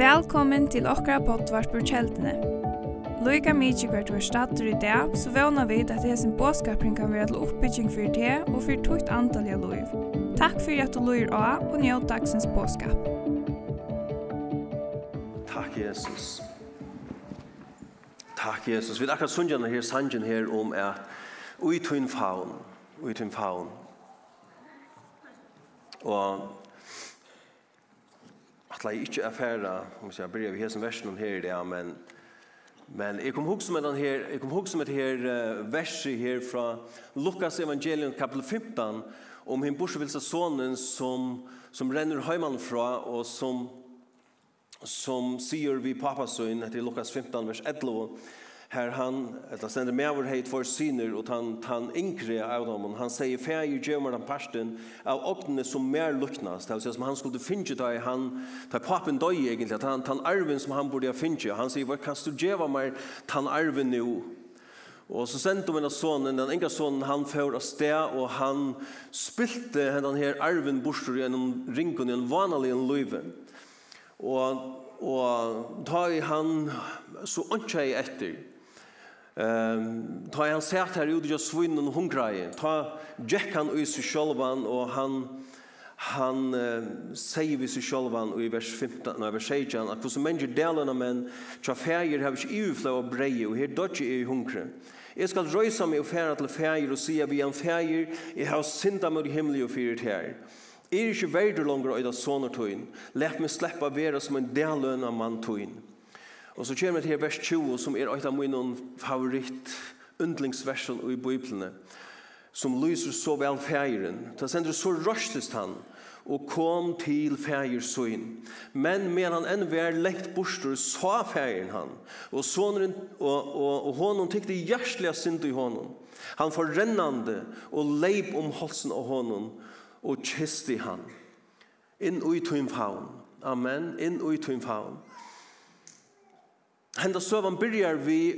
Velkommen til okra potvart på kjeldene. Loika mykje hvert var stater i dag, så vana vid at hesen båskapring kan være til oppbygging for det og for tukt antalliga loiv. Takk for at du loir av og njød dagsens båskap. Takk, Jesus. Takk, Jesus. Vi er akkurat sundjana her, sanjen her om at ui tuin faun, ui tuin faun. Og atla ikke affæra, om jeg bryr vi hesen versen her i det, men, men jeg kom hukse med den her, jeg kom hukse med det her verset her fra Lukas evangelium kapitel 15, om hin borsevilsa sonen som, som renner heimann fra, og som, som sier vi papasøyn, etter Lukas 15, vers 11, her han, eller sender med vår heit for syner, og han, han inkre av dem, han sier, feir gjemmer den parsten av åkne som mer luknas, det vil si som han skulle finne da han, da papen døy egentlig, at han, han arven som han borde ha finne, han sier, hva kan du gjeva meg den arven nu, Og så sendte hun en sånn, den yngre sonen, han før av sted, og han spilte den her arven borster gjennom i en vanlig en løyve. Og og da han så ønsker jeg etter. Ehm ta han sett här ute just svinn och hungraje. Ta Jack han ut sig självan och han han uh, säger vi sig självan i vers 15 och vers 16 att hos människor delarna men tja färger har vi uvflå av breje och här dodge är hungre. Jag ska röjsa mig och färra till färger och säga vi en färger jag har synda mot himmel och fyrt här. Er ikke verdur langer øyda sånne tøyen. Let meg sleppa vera som en deløna mann tøyen. Og så kommer vi til vers 20, som er et av mine favoritt undlingsversen i Bibelen, som lyser så vel feiren. Da sender så røstest han, og kom til feir. Men men han enn vær lengt borster, sa feiren han, og sonen og, og, og honom tykte hjertelig synd i honom. Han forrennande, og leip om halsen av honom, og kysste han. Inn i faun. Amen. Inn i tøymfaun. Henda søvan byrjar vi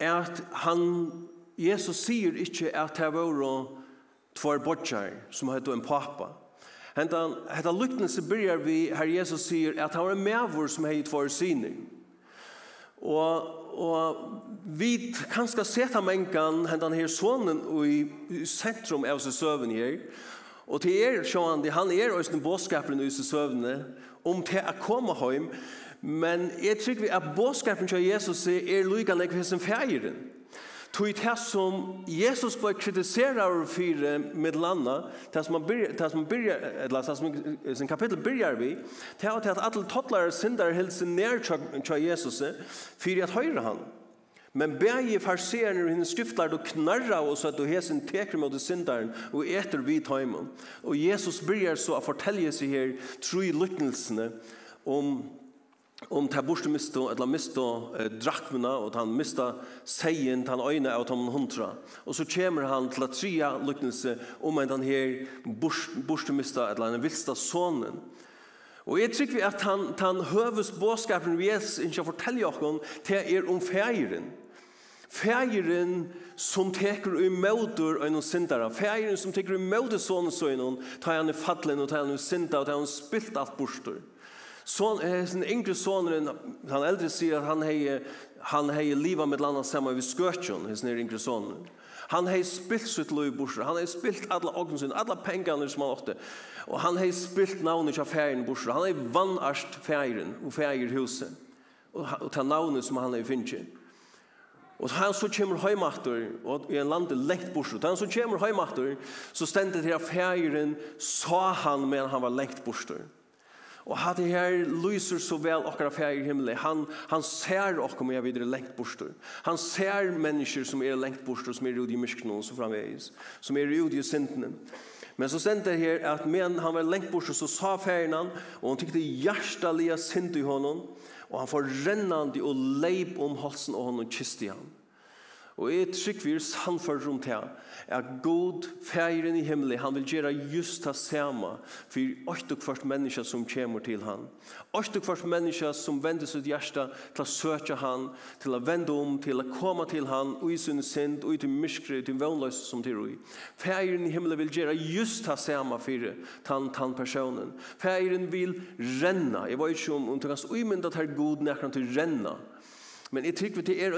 at han, Jesus sier ikkje at det var tvær bodjar som hette en pappa. Henda, hetta lyknelse byrjar vi her Jesus sier at han var en mevor som heit tvær syner. Og og vi kan ska seta mengan henda her sonen i sentrum av seg søvn her. Og til er sjåan, han er òsne båskapen i seg søvne, om til å komme hjem, Men jeg tror vi at bådskapen til Jesus er lykke nek hos en feiren. Tog det som Jesus bare kritiserer over fire med landa, det som han byrjar, eller det som sin kapittel byrjar vi, det er at alle tottlare synder hilser ned til Jesus for at høyre han. Men bægi farseerne og henne skriftlar du knarra og så at du hesen teker mot syndaren og etter vi tøymon. Og Jesus byrjar så å fortelje seg her tru i lykkelsene om om ta borste misto, eller misto eh, drakmene, og han mista seien, han øyne av tom hundra. Og så kommer han til at tria luknelse om en han her borste mista, eller den vilsta sonen. Og jeg trykker vi at han, han høves båskapen vi er ikke forteller oss til er om feiren. Feiren som teker i møter og noen syndere. Feiren som teker i møter sånne søgnen, tar han i fattelen og tar han i syndere og tar han spilt alt borster. Son, sin yngre sonen, han äldre sier at han hei, han hei liva med landa sama við skøtjon, his nere yngre son Han hei spilt sitt liv bursar, han hei spilt alla ognen sin, alla pengarnar som han åtte, og han hei spilt navnet av færen bursar, han hei vannarst færen og færhuset, og, og ta navnet som han hei finnje. Og han så kommer heimater, og i en land lengt borset. Han så kommer heimater, så stendet her færen, sa han, men han var lengt borset. Og hatt det her lyser så vel okkara fær i himmelen. Han, han ser okkara jeg videre lengt borster. Han ser mennesker som er lengt borster, som er ute i myskene og så framvegis, som er ute i syndene. Men så stendte det her at men han var lengt borster, så sa færen han, og han tykte hjertelige synd i honom, og han får rennande og leip om halsen og honom i han. Og jeg trykker vi er sannført rundt her, at god feiren i himmelen, han vil gjøre just det samme for åkt og kvart menneske som kommer til han. Åkt og kvart menneske som vender sitt hjerte til å søke han, til å vende om, til å komme til han, og i sin synd, og i til myskre, til vannløs som til roi. Feiren i himmelen vil gjøre just det samme for han, han personen. Feiren vil renne. Jeg vet ikke om, om du kan umynda til god nærkant til renne. Renne Men jeg tykker til er,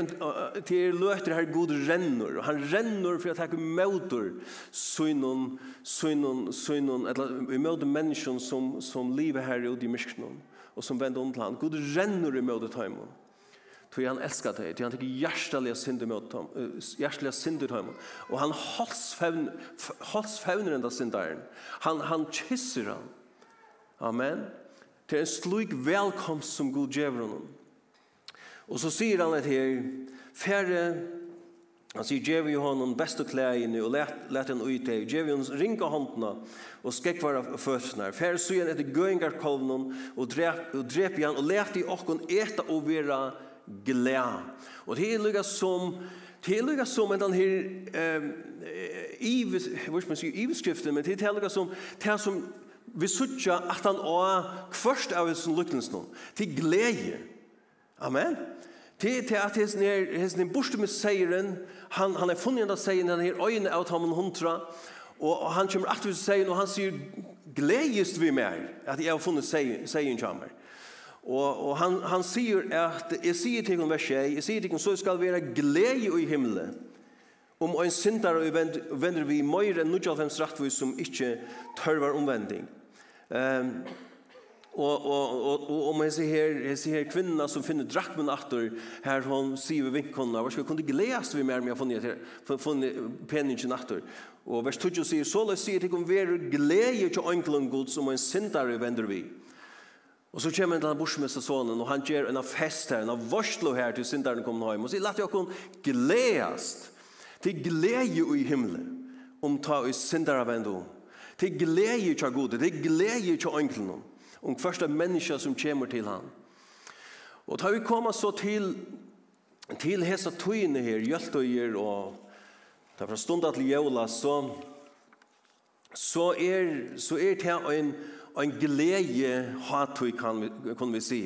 til er løter her god renner, og han renner for at han møter synen, synen, synen, eller vi møter mennesken som, som lever her ute i myskenen, og som vender om til han. God renner i møter timen. Tog han elskar deg, tog han tykker hjertelige synder mot ham, hjertelige synder ham. Og han halsfevner enda synderen. Han, han kysser han. Amen. Det er en slik velkomst som god djever honom. Og så sier han et her, færre, han sier, «Gjev jo honom beste klægene, og let han ut det, «Gjev jo honom ringa håndene, og skekk var av fødsene, færre sier han etter gøyngar gøyngarkolvnen, og drep, og drep igjen, og let i okken eta og vera glæ.» Og det er lukka som, det er lukka som en den her, eh, ives, hva skal man si, iveskriften, men det er lukka som, det er som, vi sutja at han å kvørst av sin lukkelsnån, til glede. Amen. Det er til at hesten er hesten her borste med seieren, han, han er funnet av seieren, han er øyne av ham og hundra, og, og han kommer aktivt til seieren, og han sier, gledest vi mer, at jeg har funnet seieren kommer. Og, og han, han sier at, jeg sier til henne vers 1, jeg sier til henne, så skal være glede i himmelen, om en syndare og vender vi mer enn 95 rettvis som ikke tørver omvending. Um, og og og og om man ser här jag ser kvinnan som finner drakmen åter her hon ser vinkonna vinkorna skal ska kunde gläst vi mer mer från det från från penningen åter och vers 20 säger så läs ser det kom ver glädje til onklan god som en syndare vänder vi Og så kommer den borsmästa sonen og han gjør en fest her, en varslo her til syndaren kommer hjem, og sier, lät jag kun glädjast til glädje i himmelen om ta i syndaren vändo. Till glädje till til till glädje till onkeln om første menneske som kommer til han. Og da vi kommer så til, til hese tøyene her, hjeltøyer og da fra stundet til jævla, så, så, er, så er det en, en glede hatøy, kan vi, kan vi si.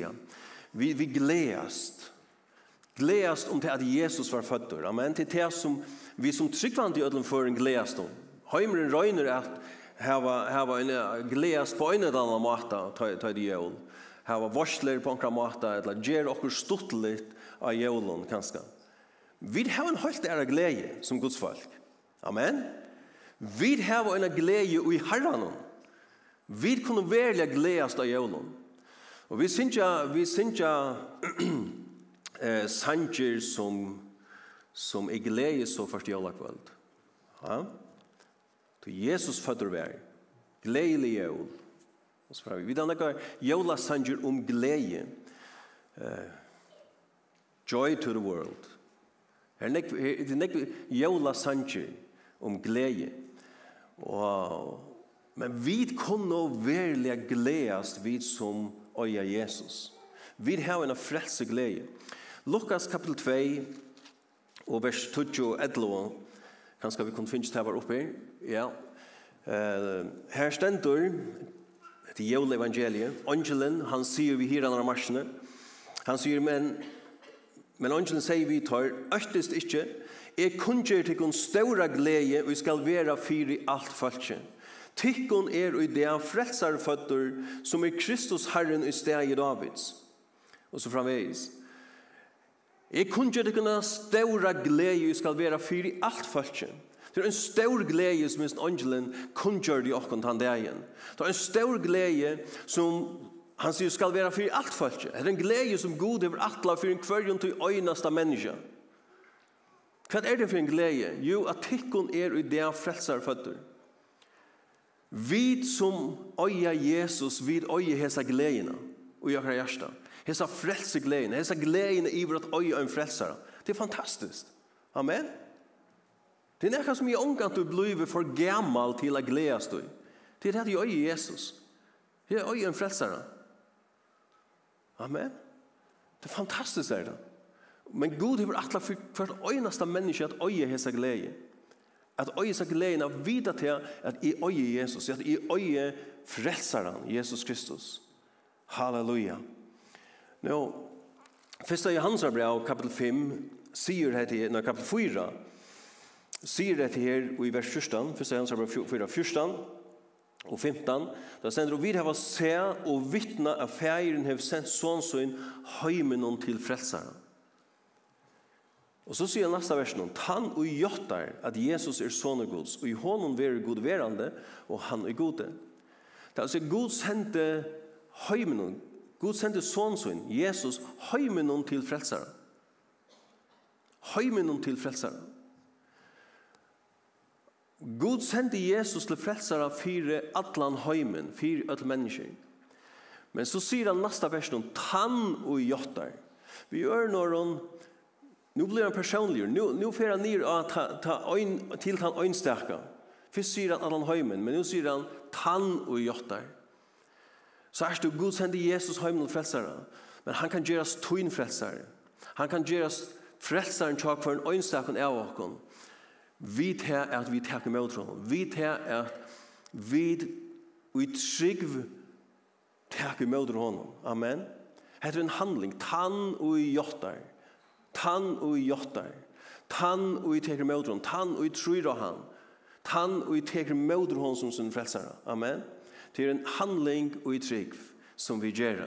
Vi, vi gledast. Gledast om det at Jesus var født. Amen. Det er det som vi som tryggvand i ødelen for en gledast om. Heimren røyner at hava hava en gläs på en annan måta ta ta det jul. Hava varsler på en måta eller ger okkur stuttligt av julen kanske. Vi har en helt ära glädje som Guds folk. Amen. Vi har en glädje i Herren. Vi kan välja glädjas av julen. Och vi synja vi synja eh sanger som som är glädje så först jula kväll. Ja. Til Jesus fødder vær. Gledelig jøl. Og så vi. Vi da nekka jøla sanger om glede. Uh, joy to the world. Her nek, her nek jøla sanger om glede. Og, men vi kunne verlig gledast vi som øya Jesus. Vi har en frelse glede. Lukas kapitel 2 og vers 2 og 11 Kanskje vi kunne finne det her oppe. Ja. Uh, her stender til jævla evangeliet. Angelen, han sier vi her andre marsjene. Han sier, men, men angelen sier vi tar, øktest ikke, jeg kunngjør til en større glede, og skal være fyri alt falskje. Tykkon er i det frelsarføtter som er Kristus Herren i stedet Davids. Og så framvegis. Jeg kunne ikke kunne ståre glede skal være fyr i alt følge. Det er en stor glede som minst angelen kunne gjøre det åkken til dagen. Det er en stor glede som han sier skal være fyr i alt følge. Det er en glede som god over atla fyr en kvørjon til øyneste menneske. Hva er det for en glede? Jo, at tikkun er i det frelsar føtter. Vi som øye Jesus, vi øye hesa gledene og jeg har hjertet. Hesa frelse gleden, hesa gleden i vårt øye og en frelsere. Det er fantastisk. Amen. Det er nekka som jeg ångar att du blir for gammal til å gledes du. Det er det jeg øye Jesus. Det er øye en frelsere. Amen. Det er fantastisk er det. Men Gud har atla for hvert øyneste menneske at øye hesa glede. At øye seg glede av vita til at i øye Jesus, At i øye frälsaren Jesus Kristus. Halleluja. Nå, i Johansa brev, kapitel 5, sier det her, nei, kapitel 4, sier det her i vers 14, Fyrsta Johansa brev 4, 14, og 15, da sender vi vi har se og vittna av feiren hev sendt sånnsøyn heimen til frelseren. Og så sier nästa versen, han og gjøttar at Jesus er sånne Guds, og i hånden være god verande, og han er gode. Det er altså god sendte heimenon. Gud sendte son Jesus, heimenon til frelsare. Heimenon til frelsare. Gud sendte Jesus til frelsare fyrir atlan heimen, fyrir öll mennesker. Men så sier han nästa versen, tann og jottar. Vi gjør når han, nu blir han personlig, nu, nu fer han nir ah, ta, ta ein, til han øynstaka. Først sier han allan heimen, men nu sier han tann og jottar. Så er det Gud sender Jesus heim til frelsere, men han kan gjøres tøyn frelsere. Han kan gjøres frelseren tjokk for en øynstakken av oss. Vi tar at vi tar med tronen. Vi tar at vi i trygg tar med tronen. Amen. Det er en handling. Tann og jottar. Tann og jottar. Tann og i teker med. Tann og i tryr av han. Tann og i teker med som sin frelsere. Amen. Amen. Det er en handling og i trygg som vi gjør.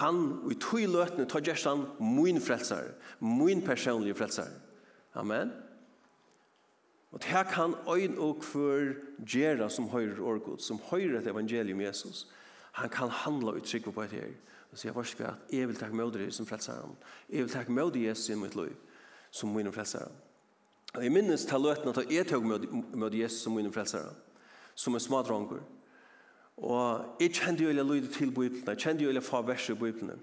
Han og i tog løtene tar gjerst han min frelser, min personlige frelser. Amen. Og det her kan øyn og kvør gjøre som høyre årgod, som høyre et evangelium Jesus. Han kan handla og trygg på et her. Og sier, varsk at jeg vil takke med som frelser han. Jeg vil takke med deg Jesus i mitt liv, som min frelser han. Og jeg minnes til løtene at jeg tok med Jesus som min frelser han som en smadronger. Og jeg kjente jo eller lydet til Bibelen, jeg kjente jo eller far verset i Bibelen.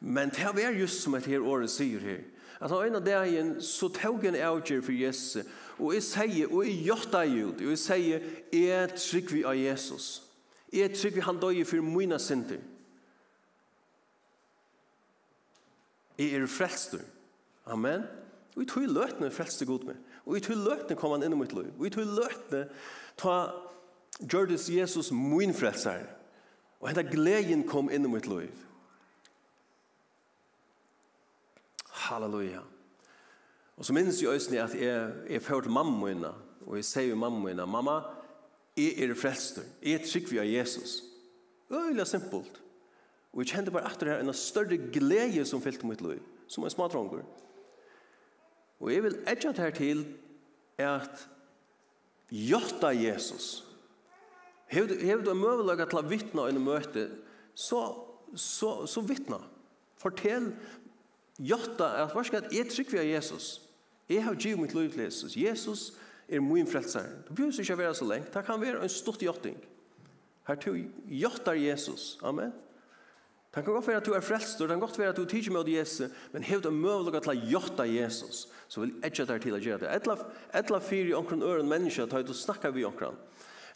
Men det er just som et her året sier her. At han øyne dagen, så tog en avgjør for Jesus, og jeg sier, og jeg gjør det jo, og jeg sier, jeg trygg vi av Jesus. Jeg trygg vi han døye for mine synder. Jeg er frelster. Amen. Og jeg tror jeg løtene frelster god med. Og jeg tror jeg løtene kom han inn i mitt liv. Og jeg tror jeg løtene ta gjørdes Jesus min frelsar, og henda gleden kom inn i mitt liv. Halleluja. Og så minnes jeg også at jeg, jeg førte mamma mine, og jeg sier mamma mine, mamma, jeg er frelster, jeg er trygg av Jesus. Øyla simpelt. Og jeg kjente bare etter det her en større glede som fyllte mitt liv, som en smadronger. Og jeg vil etter det her til at jotta Jesus, Hever du en møvelag til å vittne en møte, så, så, så vittne. Fortell, gjøtta, at hva skal jeg trykker av Jesus. Jeg har givet mitt liv til Jesus. Jesus er min frelser. Det behøver ikke å være så Ta Det kan være en stort gjøtting. Her to gjøtter Jesus. Amen. Det kan godt være at du er frelst, og det kan godt være at du tidsjer med Jesus, men hev du mulig til å gjøre Jesus, så vil jeg ikke der til å gjøre det. Etla, etla fyrir i omkring øren mennesker, tar du snakker vi omkring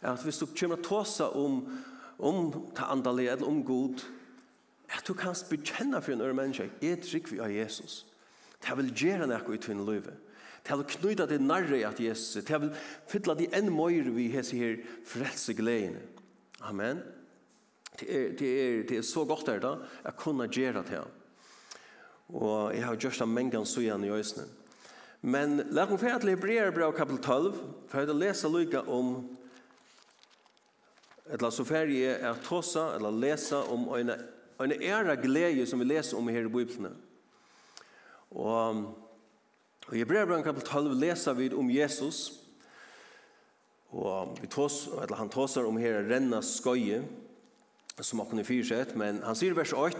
at hvis du kommer til å ta om, om ta andalig eller om god, at du kan bekjenne for en øre menneske, er trygg vi av Jesus. Det vil gjøre noe i tvinne løyve. Det vil knyta det nærre at Jesus. Det vil fylle det enn møyre vi har her frelse gledene. Amen. Det er, det, er, det er så godt her da, jeg kunne gjøre det her. Og jeg har gjort det mange ganger så igjen i øsene. Men la oss få til Hebreerbrev kapitel 12, for jeg har lest lykke om eller så färg är att tossa eller läsa om en en ära glede som vi läser om her i Bibeln. Och i Hebreerbrevet kapitel 12 läser vi om Jesus. Och vi tås, eller han tossar om her renna skøye, som har i fyrsett, men han sier vers 8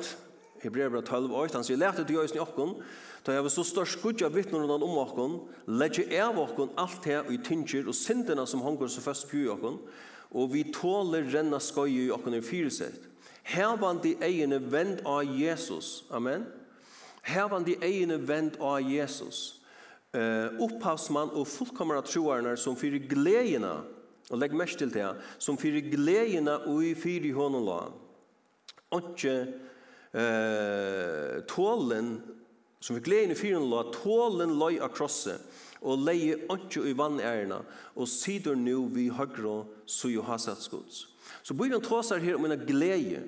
Hebreerbrevet 12 8 han sier, lärt ut i ösn i okkon då jag var så stor skudja vittnen undan om okkon lägger av okkon allt här i tynger och synderna som hongår så først på okkon og vi tåler renna skøye i okkene fyrsett. de egene vend av Jesus. Amen. Hervan de egene vend av Jesus. Eh, opphavsmann og fullkommer av troerne som fyrir gledene, og legg mest til det, som fyrir gledina og i fyrir i hånden la. Ikke eh, tålen, som fyrir gledene fyrir hånden la, tålen løy av krosset, og leie åndsju i vannærena, og sider nu vi høyre så jo hasatsgods. Så Bibelen tåsar her om en glede,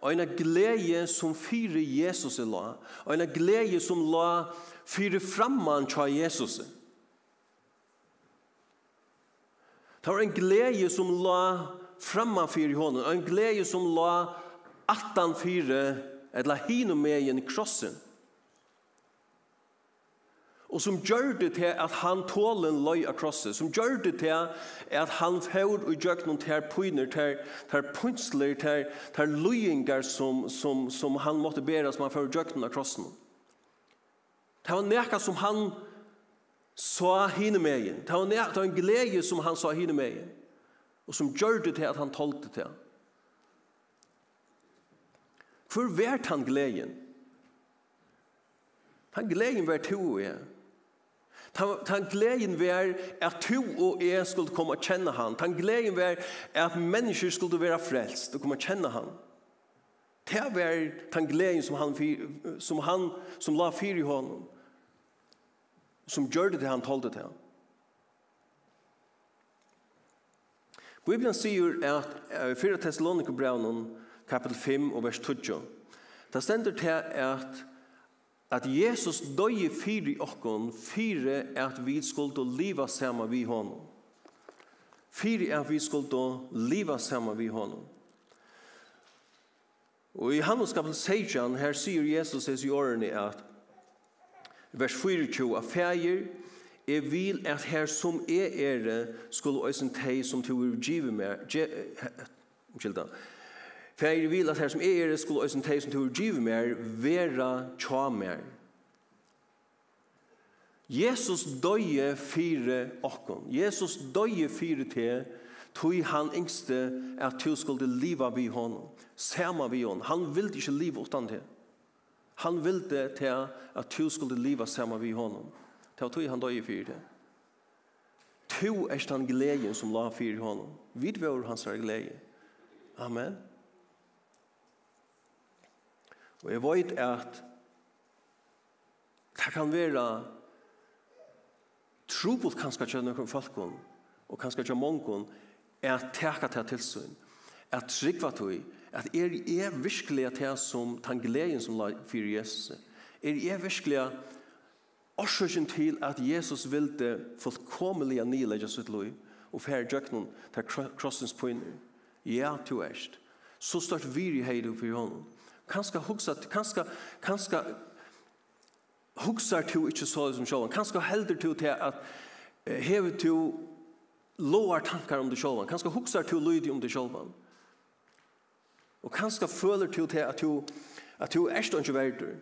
og en glede som fyrer Jesus i la, og en glede som la fyrer framman tja Jesus. Det var en glede som la framman fyrir honom, en glede som la attan fyrer, eller hino med i krossen og som gjør det til at han tålen løy av krosset, som gjør det til at han fjord og gjør noen til pøyner, til pynsler, til løyinger som, som, som han måtte bære som han fjord og gjør noen av krossen. Det var nekka som han sa hine med igjen. Det var, nekka, det var en glede som han sa hine med igjen, og som gjør det til at han tålte til. Hvor vært han gleden? Han gleden vært to igjen. Ja. Han glädjen var at du och jag skulle komma og känna han. Tan glädjen var att människor skulle vara frälst og komma og känna han. Det var tan glädjen som han som han som la fyr i honom. Som gjorde det han talade till honom. Bibelen sier at uh, 4 Thessaloniker kapitel 5 og vers 20. Det stender til at at Jesus døye fyri okkon, fyri at vi skulle liva saman vi honom. Fyri at vi skulle liva saman vi honom. Og i Hannes kapitel 16, her sier Jesus i årene at vers 24, at feir, jeg vil at her som er ere skulle øyne teg som til å give meg, For jeg vil at her som er, skulle også teg som tog givet mer, vera tja mer. Jesus døye fire okkon. Jesus døye fire til, tog han yngste at du skulle liva vi honom, sema vi honom. Han ville ikke liva utan til. Han ville til at du skulle liva sema vi honom. Det tog han døye fire til. To er den gleden som la fire honom. Vid vår hans glede. Amen. Og jeg vet at det kan være trobult kanskje til noen folk og kanskje til mange er at teka til tilsyn at trygva tog at er jeg virkelig at jeg som den gleden som la for Jesus? Er jeg virkelig årsøkken til at Jesus ville fullkomelig nylegge sitt liv og færre djøknen til krossens poinner ja, du erst så stort viri i heidu for honom Kanska hugsa, kanska, kanska hugsa tu ikkje så som sjåan. Kanska heldur tu til at hever til loar tankar om du sjåan. Kanska hugsa tu lydig om du sjåan. Og kanska føler tu til at tu, at tu er stånd verdur.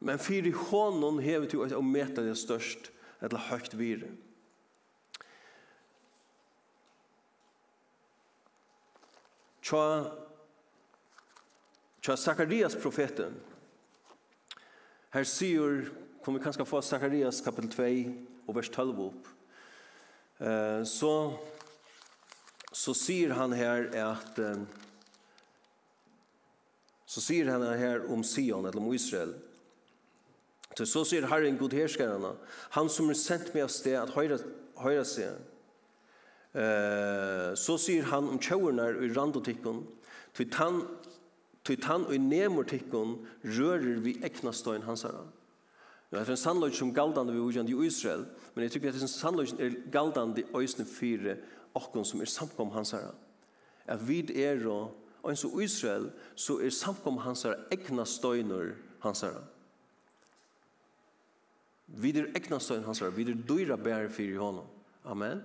Men fyrir hånden hever til at å meta det størst, eller høgt viren. tja, tja Sakarias profeten. Her sier, kom vi kanskje få Zacharias kapitel 2 og vers 12 opp. Eh, så, så sier han her at uh, så sier han her om Sion, eller om Israel. Så, så sier Herren, god herskerne, han som er sendt meg av sted at høyre, høyre seg, Eh, så sier han om tjårnar i randotikken, til han Tøyt han og nemortikken rører vi eknastøyen hansara. Ja, Nå er det en sannløy som galdande vi ugjende i Israel, men jeg tror at det er en sannløy som er galdande i øyne fire okken som er samkom hans. At vi er og Og så Israel, så er samkom hans herre egna støyner hans herre. Vi er egna støyner hans vi er dyra bære fyrir i honom. Amen.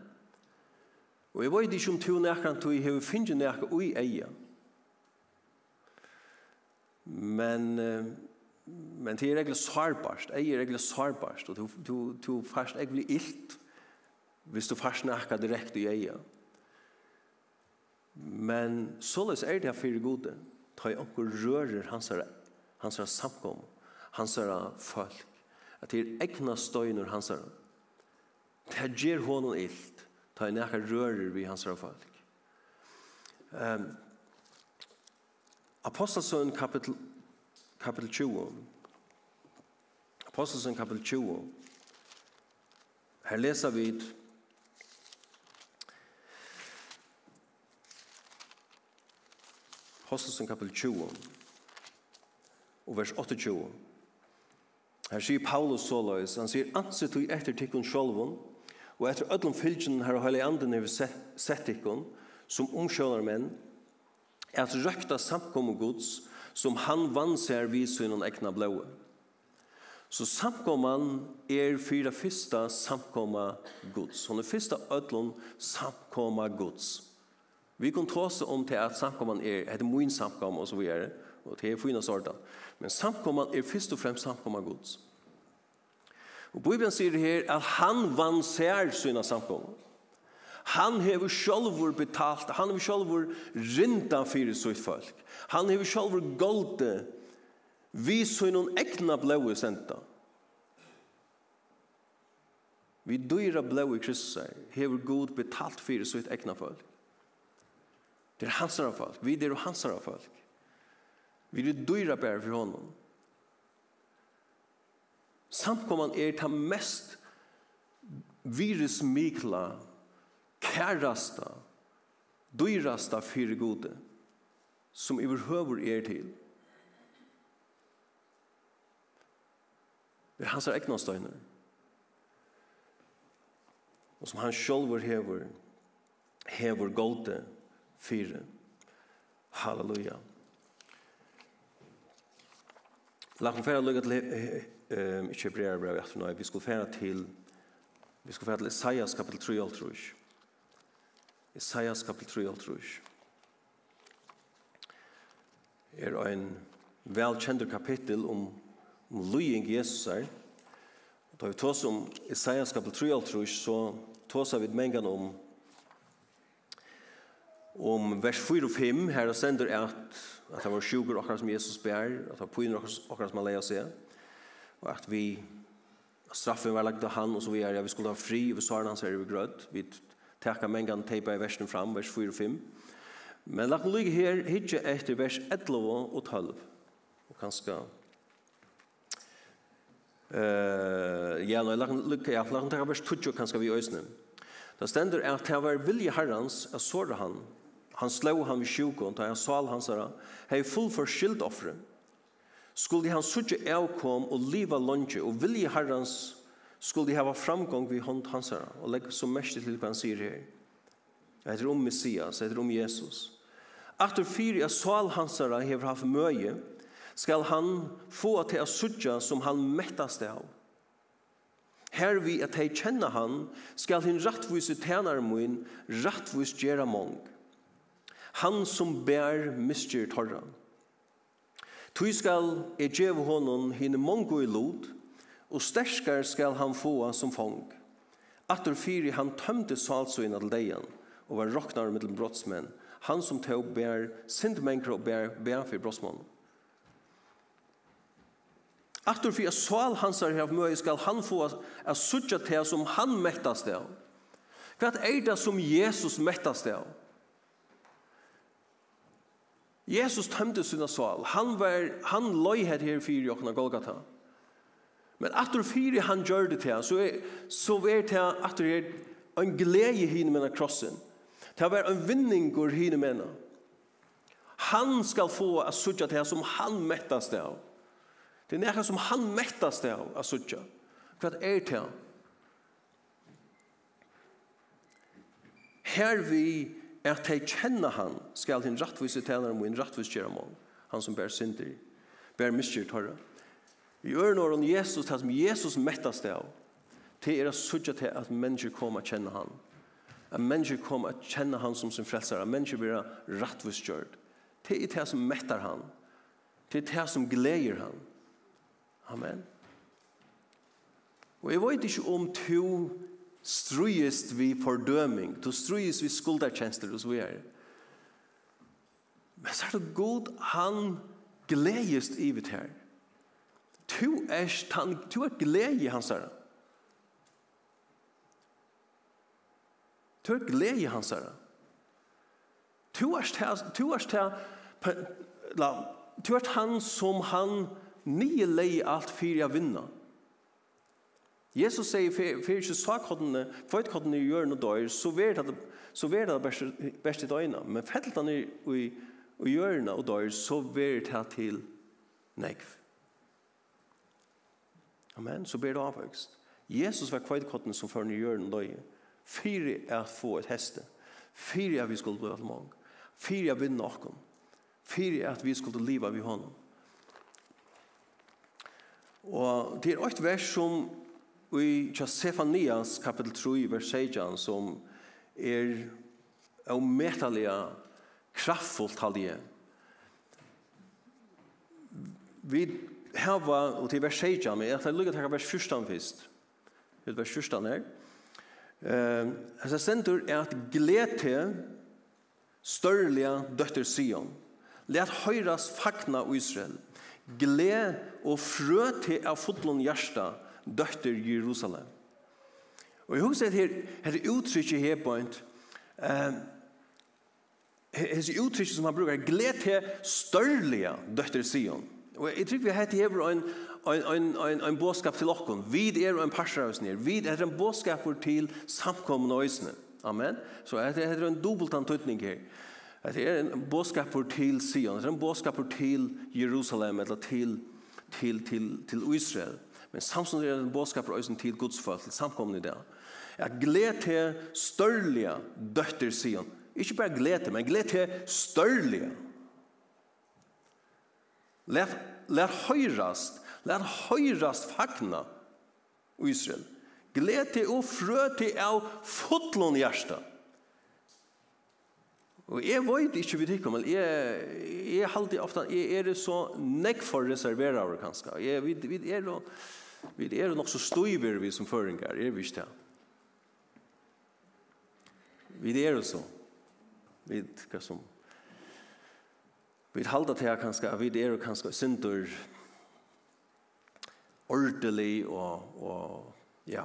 Og jeg vet ikke om to nærkant til jeg har finnet nærkant ui eia. Men, men det er egentlig sårbart. Eia er egentlig sårbart. Og du, du, fast egentlig illt hvis du fast nærkant direkte i eia. Men såleis er det fyrir gode. Ta i onkur rører hans er, hans er samkom, hans er folk. At det er egna støyner hans er. Det her gjer honom illt ta i nekka rører vi hans folk. Um, Apostelsøn kapitel, kapitel 20 Apostelsøn kapitel 20 Her leser vi Apostelsøn kapitel 20 og vers 28 Her sier Paulus såløys, han sier, anset du etter tikkun sjolvun, Og etter ødlom fylgjen her og heilig anden er vi sett ikkon, som omkjønner menn, er at røkta samkommet gods, som han vann seg vi synnen egna blåa. Så samkomman er fyra fyrsta samkomma gods. Hon er fyrsta ödlom samkomma gods. Vi kan ta oss om til at samkomman er, et moin samkomma og så videre, og det er fina sortan. Men samkomman er fyrst og fremst samkomma gods. Og Bibelen sier her at han vann sær sina samkommer. Han hever sjálfur betalt, han hever sjálfur rinda fyrir sitt folk. Han hever sjálfur golde vi sinon egna blåe senta. Vi dyra blåe kryssar hever god betalt fyrir sitt egna folk. Det er hansara folk, vi er hansara folk. Vi er dyra bæra fyrir honom. Samkomman er ta mest virusmikla, kærasta, dyrasta fyrir gode, som överhöver er til. Det er hans egna støyner. Og som han sjølver hever, hever gode fire. Halleluja. Lagt meg færre lukka til ehm inte brer brev efter nå vi skulle färra til vi skulle färra til Isaias kapitel 3 och 3. Isaias kapitel 3 och 3. er ein välkänd kapittel om om lying Jesus er Då vi tås om Isaias kapitel 3 och 3 så tås vi mengan om om vers 4 og 5 her och sänder at at han var sjuker akkurat som Jesus bär at han på in och som leier seg og at vi straffen var lagt av han og så vi er, ja, vi skulle ha fri, vi svarer så er vi grød, vi teka mengan teipa i versen fram, vers 4 og 5. Men lagt noe her, hitje etter vers 11 og 12, og kanskje Uh, ja, nå lagt lukka ja, lagt tega vers 20 kanskje vi øysne. Da stender at det var vilje herrens, at såre han. Han slå han vid sjukken, da han sal hans herra. Hei full for skyldoffre skulle han suttje avkom og liva lunge og vilje herrens skulle de hava framgång vid hånd hans herra, Og legg så mest til hva han sier her. Det heter om Messias, det heter om Jesus. Atter fyri av sal hans herra hever haft møye, skal han få til at suttje som han mettast av. Her vi at hei kjenner han, skal hin rattvise tænar mun, rattvise gjerra mong. Han som bær misgjert horran. Tui skal e djev honom hine mongo i lod, og sterskar skal han få som fong. Atter fyri han tømte salsuina til deian, og var roknar mittel brottsmenn, han som tog bær sindmennkra og bær bær fyrir brottsmann. Atter fyri sal hansar hef møy skal han få a sutja til som han mettast av. Hva er det som Jesus mettast av? Jesus tømte sina sal. Han var han løy her her fyrir jokna Golgata. Men aftur fyrir han gjør det til, så er, så er det aftur her en glede hine med krossen. Det var en vinning går hine med Han skal få a sutja til som han mettast det av. Det er nekka som han mettast det av a sutja. Hva er det til? Her vi at de kjenner han, skal hin rattvise rettvise tjener og en rettvise kjære mål, han som bærer synder, bærer miskjørt høyre. I øren åren Jesus, det som Jesus mettes det av, det er å sørge til at mennesker kommer og kjenner han. At mennesker kommer og kjenner han som sin frelser, at mennesker blir rattvise kjørt. Det er det som mettar han, det er det som gleder han. Amen. Og jeg vet ikke om to strujist vi fordøming, du strujist vi skuldertjenester og så videre. Men så er det god, han gledest i vitt her. Tu er, han, tu er glede i hans herre. Tu er glede i hans herre. Tu er til, tu er til, la, tu er han som han nye leie alt fyrir a vinna. Jesus sier for ikke sakkottene, kvøytkottene i hjørnet døyr, så ver det så ver det best i døgnet. Men fetteltene i, i hjørnet og døyr, så ver det til negv. Amen, så ber det avvøkst. Jesus var kvøytkottene som fører i hjørnet døyr. Fyre er å få et heste. Fyre er vi skulle bli til mange. Fyre er å vinne noen. Fyre er at vi skulle leve vi hånden. Og det er et vers som i Josefanias kapitel 3 vers 16 som er ometalega kraftfullt halde Vi hava, og til vers 16, men jeg tar lukket her vers 14 først. Det er vers 14 her. Uh, altså sentur er at glete størliga døtter Sion. Let høyras fagna Israel. Gle og frø til av fotlon hjärsta døtter Jerusalem. Og jeg husker at her, her uttrykket her på en, um, hans uttrykk som han brukar, gled til størlige døtter Sion. Og jeg tror vi har hatt hever en, en, en, en, en båskap til okken. Vi er en parser av oss nere. Vi er en båskap til samkommende øsene. Amen. Så det er en dobbeltan tøtning her. Det er en båskap til Sion. Det er en båskap til Jerusalem, eller til, til, til, til Israel. Men samtidig er det en bådskap for øyne til Guds folk, til samkomne i det. Jeg gleder til størlige døtter, sier han. Ikke bare gleder, men gleder til størlige. Lær, lær høyrast, lær høyrast fagna Israel. Gleder til og frø til av fotlån hjertet. Og jeg vet ikke vi tykker, men jeg, jeg halte ofte, jeg er så nekk for reserverer, kanskje. Jeg, vi, vi er jo... Vi er nok så støyver vi som føringar, er vi ikke det? Vi er jo så. Vi hva som vi halda til kanskje, vi er jo kanskje synder ordelig og, og ja,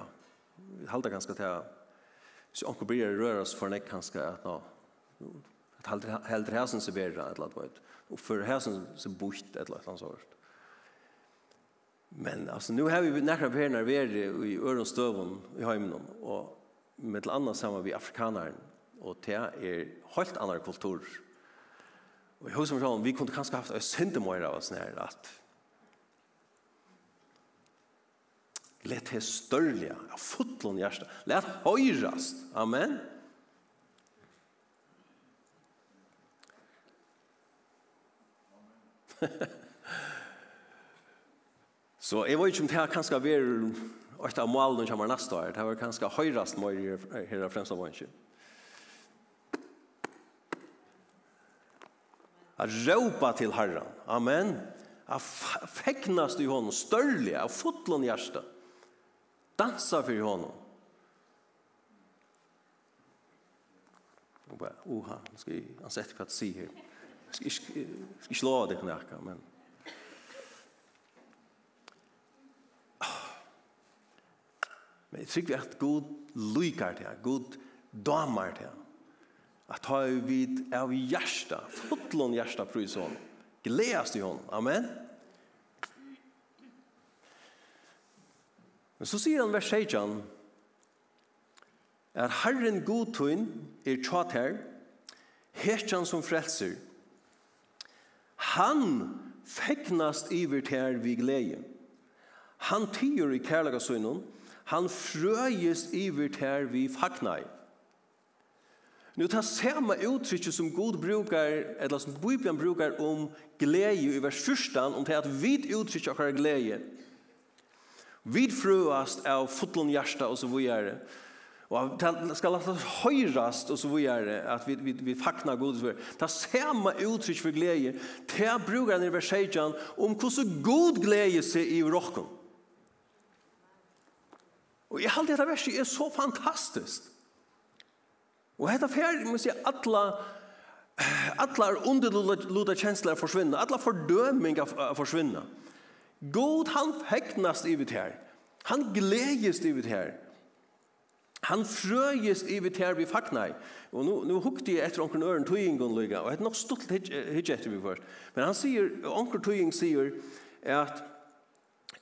vi halda kanskje til her hvis onker blir røres for nek kanskje at nå at heldur heldur hæsen seg bedre et eller annet, og for hæsen seg bort et eller annet sånt. Men alltså nu har vi några när vi är i Örnstövon i hemmen och med till andra samma vi afrikaner och det är helt annan kultur. Och i husen från vi kunde kanske haft en mer av oss när att Let det størlige, av fotlån hjerte. Let høyrast. Amen. Amen. Så jeg vet ikke om det her kanskje er et av målene som kommer neste år. Det var kanskje høyrest mer her av fremste vannsyn. At råpa til Herren. Amen. Jeg fegnast i hånden, størlig, jeg fotlån hjärsta. Dansa för honom. Och bara, oha, nå skal jeg ansette hva jeg sier her. Jeg skal ikke slå av det knäcka, men... Men jeg tykker at god lykker til, god damer til. At ha vi av hjärsta, fotlån hjärsta prøys hon. Gledas til hon. Amen. Men så sier han vers 16, Er Herren god tøyn er tjat her, hertjan som frelser. Han fegnast iver til her vi glede. Han tyr i kærlega søgnen, Han frøyes iver ter vi fagnai. Nu tar samma uttrycket som god brukar, eller som Bibeln brukar om glädje i vers 1, om det att vid uttryck och glädje. Vi fröast av fotlån hjärsta och så vidare. Och det ska låta höjrast och så vidare, att vi, vi, vi fagnar god Det Ta samma uttryck för glädje, det brukar han i vers 16 om hur god glädje sig i rocken. Og jeg halte dette verset er så fantastisk. Og dette fer, må jeg alle, er underluta kjensler forsvinner, alle fordøminger forsvinner. God han hegnast i vitt her. Han gledes i vitt her. Han frøyest i vitt her vi fagnar. Og nu, nu hukte jeg etter onker øren tøyingen lyga, og jeg er nok stolt hitje etter vi først. Men han sier, onker tøying sier at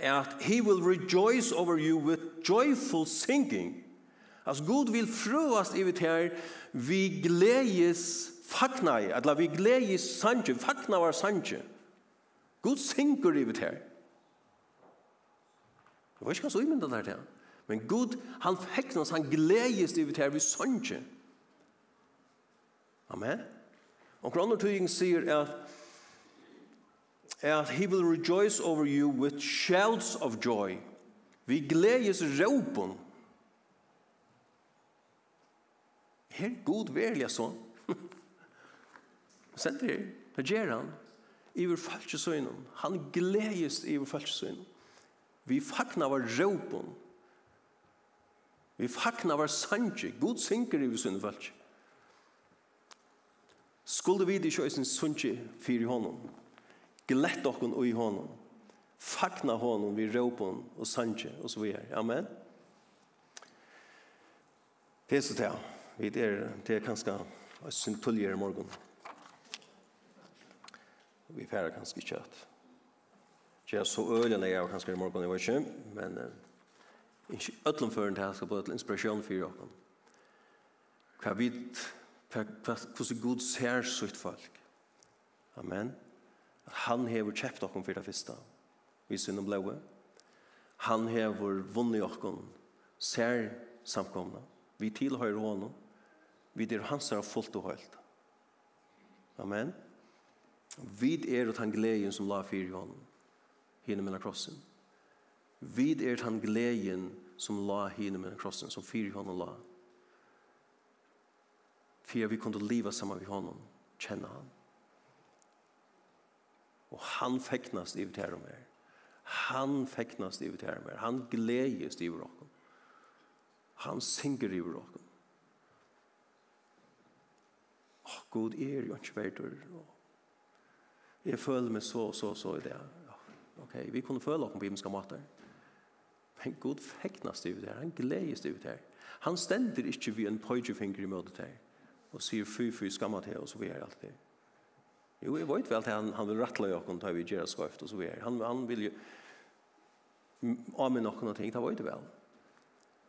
at he will rejoice over you with joyful singing. As God will fröast i vi här vi glädjes at la vi glädjes sanje, fakna var sanje. Gud synger i vi här. Det var inte så imynda der til. Men Gud, han fäcknas, han glädjes i det här vi sanje. Amen. Og annan tydning säger at at he will rejoice over you with shouts of joy. Vi gledes råpen. Her god verlig sånn. Sett det her. Det gjør han. Iver falskesøgnen. Han gledes iver falskesøgnen. Vi fakna var råpen. Vi fakna var sanje. God synker iver søgnen falsk. Skulle vi det ikke sunnje fyr fyrir honom. Glett okkon ui honom. Fagna honom vi råpon og sanje og så videre. Amen. Det er så det. Vi er, det er kanskje syntuljer i morgen. Vi færer kanskje ikke at det er så øyne jeg er kanskje i morgen, jeg vet ikke, men ikke ødelen før det skal bli et inspirasjon for dere. Hva vidt, hvordan Gud ser sitt folk. Amen. Amen. Han hever kjøpt dere for det første, vi synd om blåe. Han hever vunnet dere, ser samkomne. Vi tilhører honom. Vi er hans er fullt og høylt. Amen. Vi er den gleden som la fyr i honom, hinne mellom krossen. Vi er den gleden som la hinne mellom krossen, som fyr i honom la. For vi kunne leva sammen vi honom, kjenne honom. Og han feknast i vitær om er. Han feknast i vitær om er. Han gledes i vitær Han synger i vitær Åh, god er jo ikke verdur. Jeg føler meg så, så, så i det. Ok, vi kunne føle oss på himmelska måter. Men god feknast i vitær. Han gledes i vitær. Han stender ikke vi en pojgefinger i møtet her. Og sier fy, fy, skamma til oss og vi er alt det. Jo, jeg vet vel at han, han vil rattle jo åkken til vi gjør skøyft og så videre. Han, han vil jo avminn åkken ting, det vet jeg vel.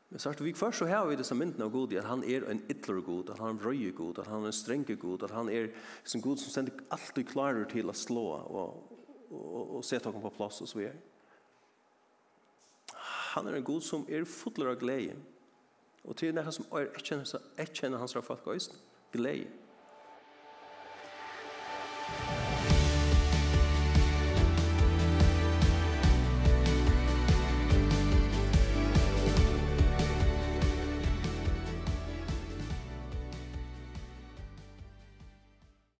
Men sagt, vi først så har vi disse myndene av god, at han er en ytler god, at han er røye god, at han er en strenge god, at han er en god som stender alltid klarer til å slå og, og, og se åkken på plass og så videre. Han er en god som er fotler av glede. Og til det som er etkjenner hans folk og glede. Glede.